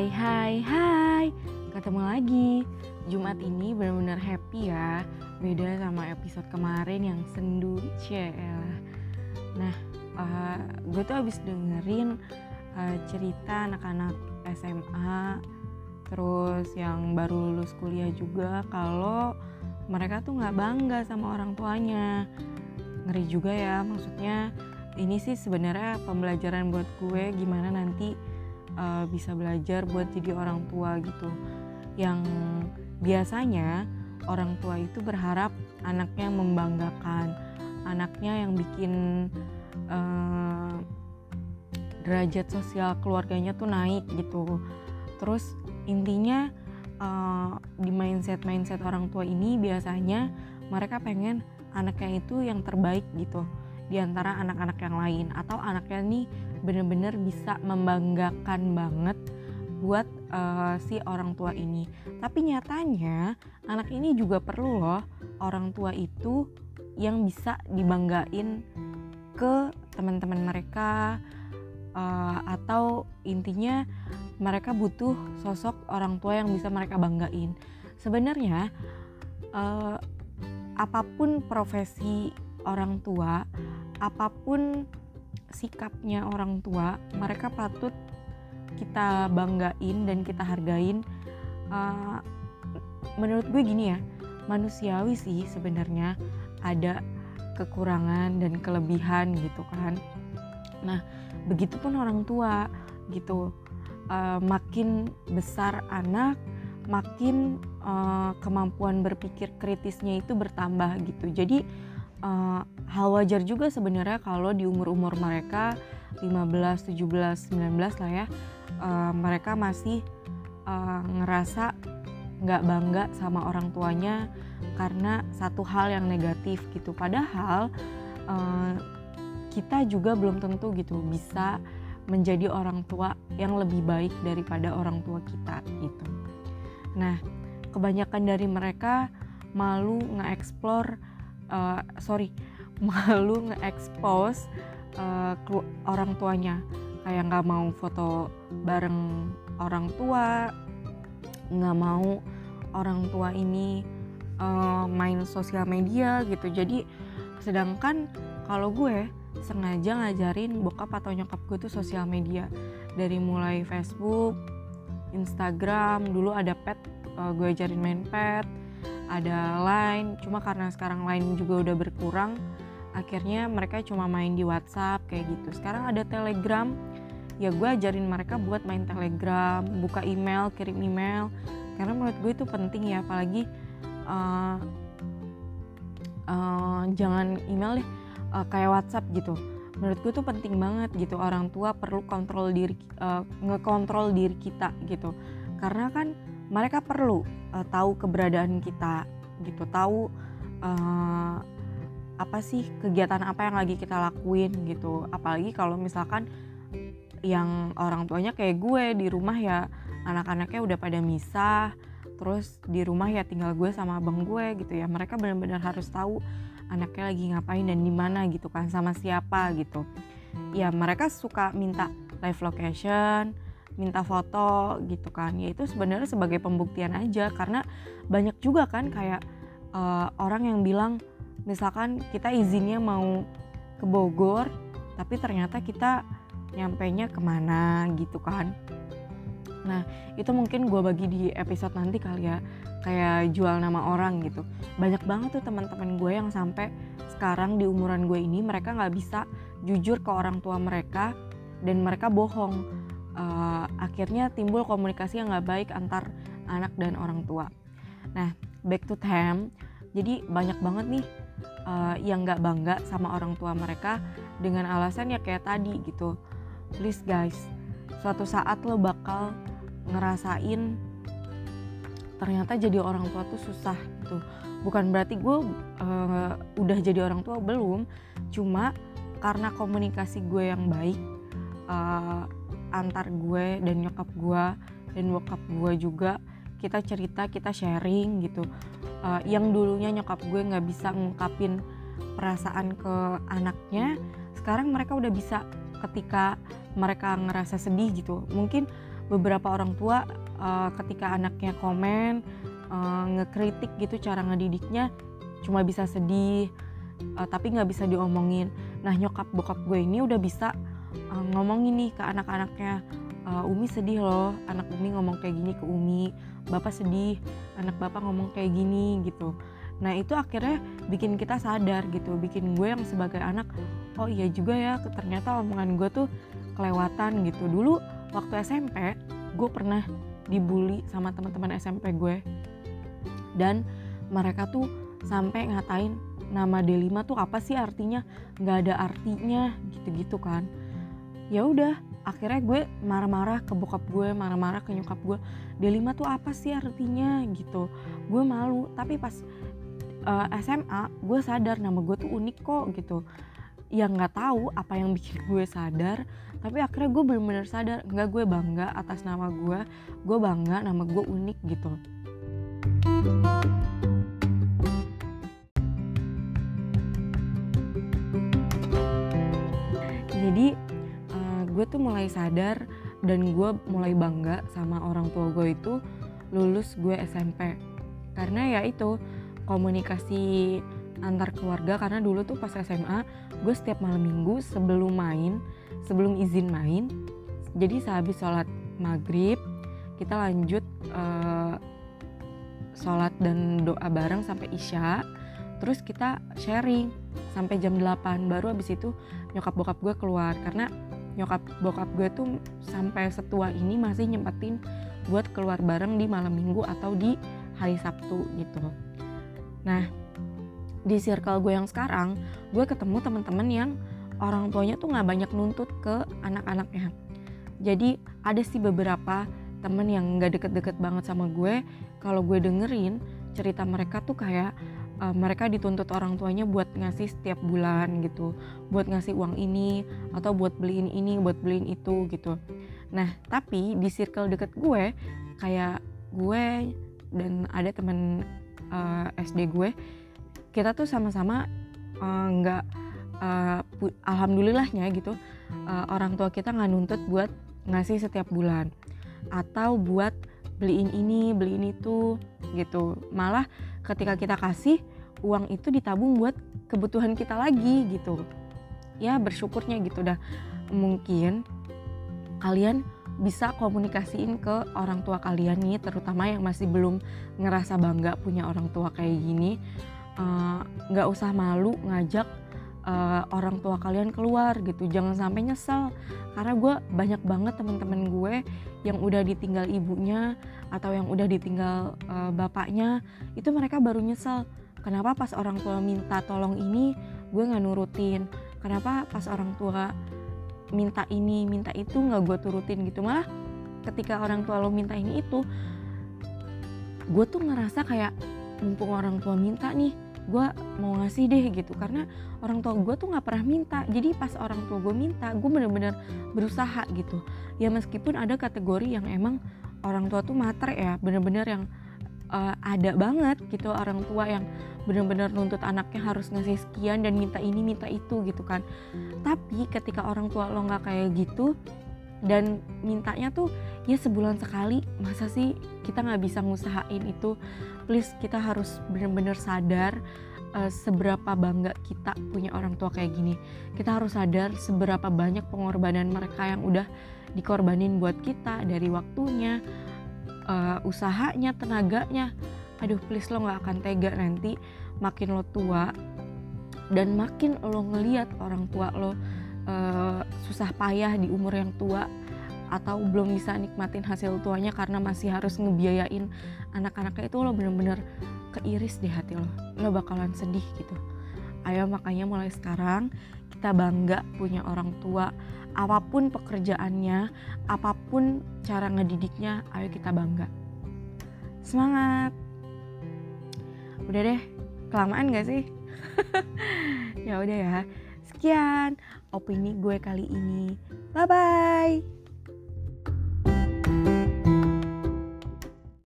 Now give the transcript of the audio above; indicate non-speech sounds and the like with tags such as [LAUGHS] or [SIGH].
Hai hai hai. Ketemu lagi. Jumat ini benar-benar happy ya. Beda sama episode kemarin yang sendu Cielah Nah uh, gue tuh abis dengerin uh, cerita anak-anak SMA Terus yang baru lulus kuliah juga Kalau mereka tuh nggak bangga sama orang tuanya. Ngeri juga ya maksudnya ini sih sebenarnya pembelajaran buat gue gimana nanti uh, bisa belajar buat jadi orang tua gitu. Yang biasanya orang tua itu berharap anaknya membanggakan anaknya yang bikin uh, derajat sosial keluarganya tuh naik gitu. Terus intinya uh, di mindset mindset orang tua ini biasanya mereka pengen anaknya itu yang terbaik gitu di antara anak-anak yang lain atau anaknya nih bener-bener bisa membanggakan banget buat uh, si orang tua ini. Tapi nyatanya anak ini juga perlu loh orang tua itu yang bisa dibanggain ke teman-teman mereka uh, atau intinya mereka butuh sosok orang tua yang bisa mereka banggain. Sebenarnya uh, apa pun profesi orang tua apa pun sikapnya orang tua mereka patut kita banggain dan kita hargain. Uh, menurut gue gini ya manusiawi sih sebenarnya ada kekurangan dan kelebihan gitu kan. Nah begitupun orang tua gitu. Uh, makin besar anak makin uh, kemampuan berpikir kritisnya itu bertambah gitu. Jadi uh, hal wajar juga sebenarnya kalau di umur-umur mereka 15, 17, 19 lah ya uh, mereka masih uh, ngerasa nggak bangga sama orang tuanya karena satu hal yang negatif gitu. Padahal uh, kita juga belum tentu gitu bisa menjadi orang tua yang lebih baik daripada orang tua kita gitu. Nah kebanyakan dari mereka malu nge-explore uh, sorry [LAUGHS] malu nge-expose uh, orang tuanya. Kayak nggak mau foto bareng orang tua nggak mau orang tua ini uh, main sosial media gitu. Jadi sedangkan kalau gue sengaja ngajarin bokap atau nyokap gue tuh sosial media. Dari mulai Facebook, Instagram, dulu ada pet uh, gue ajarin main pet, ada Line cuma karena sekarang Line juga udah berkurang akhirnya mereka cuma main di WhatsApp kayak gitu. Sekarang ada Telegram ya gue ajarin mereka buat main Telegram buka email kirim email karena menurut gue itu penting ya apalagi uh, uh, jangan email deh uh, kayak WhatsApp gitu. Menurut gue tuh penting banget gitu orang tua perlu kontrol diri uh, ngekontrol diri kita gitu. Karena kan mereka perlu uh, tahu keberadaan kita gitu tahu uh, apa sih kegiatan apa yang lagi kita lakuin gitu. Apalagi kalau misalkan yang orang tuanya kayak gue di rumah ya anak-anaknya udah pada misah terus di rumah ya tinggal gue sama abang gue gitu ya. Mereka benar-benar harus tahu anaknya lagi ngapain dan di mana gitu kan sama siapa gitu. Ya mereka suka minta live location minta foto gitu kan. Ya itu sebenarnya sebagai pembuktian aja karena banyak juga kan kayak uh, orang yang bilang misalkan kita izinnya mau ke Bogor tapi ternyata kita nyampe nya ke mana gitu kan. Nah itu mungkin gue bagi di episode nanti kali ya kayak jual nama orang gitu. Banyak banget tuh teman-teman gue yang sampai sekarang di umuran gue ini mereka nggak bisa jujur ke orang tua mereka dan mereka bohong uh, akhirnya timbul komunikasi yang nggak baik antar anak dan orang tua. Nah, back to them. Jadi banyak banget nih uh, yang nggak bangga sama orang tua mereka dengan alasan ya kayak tadi gitu. Please guys, suatu saat lo bakal ngerasain ternyata jadi orang tua tuh susah gitu. Bukan berarti gue uh, udah jadi orang tua belum, cuma karena komunikasi gue yang baik, uh, antar gue dan nyokap gue dan bokap gue juga. Kita cerita kita sharing gitu. Uh, yang dulunya nyokap gue nggak bisa ngungkapin perasaan ke anaknya sekarang mereka udah bisa ketika mereka ngerasa sedih gitu. Mungkin beberapa orang tua uh, ketika anaknya komen uh, ngekritik gitu cara ngedidiknya cuma bisa sedih uh, tapi nggak bisa diomongin. Nah nyokap bokap gue ini udah bisa uh, ngomongin nih ke anak-anaknya uh, Umi sedih loh anak Umi ngomong kayak gini ke Umi bapak sedih anak bapak ngomong kayak gini gitu. Nah itu akhirnya bikin kita sadar gitu bikin gue yang sebagai anak oh iya juga ya ternyata omongan gue tuh kelewatan gitu. Dulu waktu SMP gue pernah dibully sama teman-teman SMP gue. Dan mereka tuh sampai ngatain nama D5 tuh apa sih artinya? Nggak ada artinya gitu-gitu kan ya udah akhirnya gue marah-marah ke bokap gue marah-marah ke nyokap gue D5 tuh apa sih artinya gitu. Gue malu tapi pas uh, eh, SMA gue sadar nama gue tuh unik kok gitu. Yang nggak tahu apa yang bikin gue sadar tapi akhirnya gue bener-bener sadar nggak gue bangga atas nama gue gue bangga nama gue unik gitu. Jadi gue tuh mulai sadar dan gue mulai bangga sama orang tua gue itu lulus gue SMP karena ya itu komunikasi antar keluarga karena dulu tuh pas SMA gue setiap malam minggu sebelum main sebelum izin main jadi sehabis sholat maghrib kita lanjut uh, sholat dan doa bareng sampai isya terus kita sharing sampai jam 8 baru abis itu nyokap bokap gue keluar. Karena nyokap bokap gue tuh sampai setua ini masih nyempetin buat keluar bareng di malam minggu atau di hari Sabtu gitu. Nah di circle gue yang sekarang gue ketemu teman-teman yang orang tuanya tuh nggak banyak nuntut ke anak-anaknya. Jadi ada sih beberapa temen yang nggak deket-deket banget sama gue. Kalau gue dengerin cerita mereka tuh kayak uh, mereka dituntut orang tuanya buat ngasih setiap bulan gitu buat ngasih uang ini atau buat beliin ini buat beliin itu gitu. Nah tapi di circle deket gue kayak gue dan ada temen uh, eh, SD gue kita tuh sama-sama eh, nggak uh, uh, alhamdulillahnya gitu uh, orang tua kita nggak nuntut buat ngasih setiap bulan atau buat beliin ini beliin itu gitu. Malah ketika kita kasih uang itu ditabung buat kebutuhan kita lagi gitu. Ya bersyukurnya gitu. Dah mungkin kalian bisa komunikasiin ke orang tua kalian nih terutama yang masih belum ngerasa bangga punya orang tua kayak gini. Eh, nggak uh, usah malu ngajak uh, orang tua kalian keluar gitu. Jangan sampai nyesel. Karena gue banyak banget teman-teman gue yang udah ditinggal ibunya atau yang udah ditinggal uh, bapaknya itu mereka baru nyesel. Kenapa pas orang tua minta tolong ini gue nggak nurutin? Kenapa pas orang tua minta ini minta itu nggak gue turutin gitu? Malah ketika orang tua lo minta ini itu gue tuh ngerasa kayak mumpung orang tua minta nih gue mau ngasih deh gitu. Karena orang tua gue tuh nggak pernah minta. Jadi pas orang tua gue minta gue bener-bener berusaha gitu. Ya meskipun ada kategori yang emang orang tua tuh mater ya bener-bener yang uh, ada banget gitu orang tua yang bener-bener nuntut anaknya harus ngasih sekian dan minta ini minta itu gitu kan. Tapi ketika orang tua lo nggak kayak gitu dan mintanya tuh ya sebulan sekali masa sih kita nggak bisa ngusahain itu? Please kita harus bener-bener sadar uh, seberapa bangga kita punya orang tua kayak gini. Kita harus sadar seberapa banyak pengorbanan mereka yang udah dikorbanin buat kita dari waktunya uh, usahanya tenaganya. Aduh please lo nggak akan tega nanti makin lo tua dan makin lo ngeliat orang tua lo uh, susah payah di umur yang tua atau belum bisa nikmatin hasil tuanya karena masih harus ngebiayain anak-anaknya itu lo bener-bener keiris deh hati lo. Lo bakalan sedih gitu. Ayo makanya mulai sekarang kita bangga punya orang tua. Apa pun pekerjaannya apa pun cara ngedidiknya ayo kita bangga. Semangat! Udah deh kelamaan gak sih? [LAUGHS] Ya udah ya sekian opini gue kali ini. Bye bye.